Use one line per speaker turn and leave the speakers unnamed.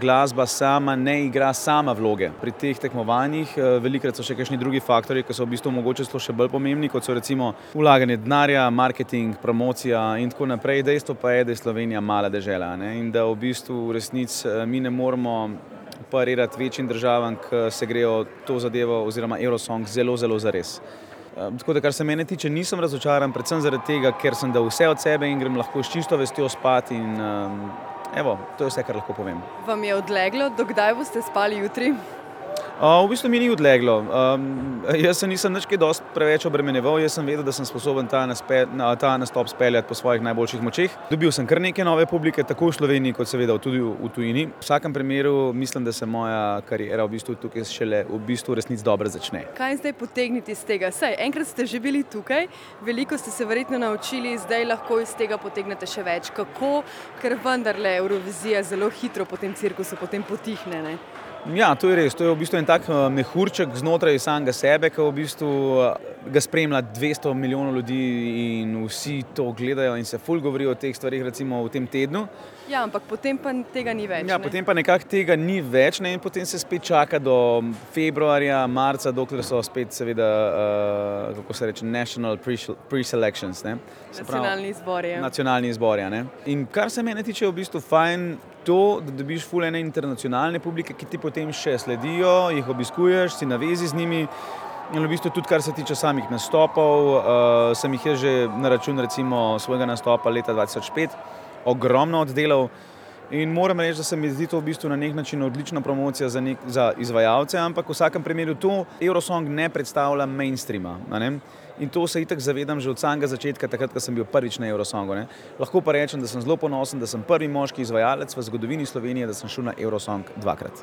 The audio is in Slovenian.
Glasba sama ne igra sama vloge. Pri teh tekmovanjih velikokrat so še kakšni drugi faktorji, ki so v bistvu mogoče celo še bolj pomembni, kot so recimo vlaganje denarja, marketing, promocija in tako naprej. Dejstvo pa je, da je Slovenija mala dežela, ne, in da v bistvu v resnici mi ne moremo parirati večjim državam, ke se grejo to zadevo oziroma Eurosong zelo, zelo zares. Tako da kar se mene tiče, nisem razočaran, predvsem zaradi tega, ker sem dal vse od sebe in grem lahko s čisto vestjo spat in evo, to je vse, kar lahko povem.
Vam je odleglo, do kdaj boste spali jutri?
V bistvu mi ni odleglo. jaz se nisem nič kaj dosti preveč obremenjeval, jaz sem vedel, da sem sposoben ta ta nastop speljati po svojih najboljših močeh. Dobil sem kar nekaj nove publike, tako v Sloveniji kot seveda tudi v tujini. V vsakem primeru mislim, da se moja kariera v bistvu tukaj šele v bistvu v resnici dobro začne.
Kaj zdaj potegniti iz tega? Saj enkrat ste že bili tukaj, veliko ste se verjetno naučili, zdaj lahko iz tega potegnete še več. Kako? Ker vendarle Evrovizija zelo hitro po tem cirkusu potem potihne, ne.
Ja, to je res, to je v bistvu en tak mehurček znotraj samega sebe, ke v bistvu ga spremlja dvesto milijonov ljudi in vsi to gledajo in se ful govori o teh stvareh recimo v tem tednu.
Ja, ampak potem pa tega ni več,
Ja,
ne.
potem pa nekako tega ni več, ne, in potem se spet čaka do februarja, marca, dokler so spet seveda, kako se reče, national preselections, pravi
Nacionalni izbori, ja.
nacionalni izbori, a ne. In kar se mene tiče, je v bistvu fajn to, da dobiš ful ene internacionalne publike, ki ti potem še sledijo, jih obiskuješ, si na zvezi z njimi. In v bistvu tudi, kar se tiče samih nastopov, sem jih že na račun recimo svojega nastopa leta dva tisoč pet ogromno oddelal. In moram reči, da se mi zdi to v bistvu na neki način odlična promocija za za izvajalce, ampak v vsakem primeru to Eurosong ne predstavlja mainstreama, ne. In to se itak zavedam že od samega začetka, takrat ko sem bil prvič na Eurosongu, ne. Lahko pa rečem, da sem zelo ponosen, da sem prvi moški izvajalec v zgodovini Slovenije, da sem šel na Eurosong dvakrat.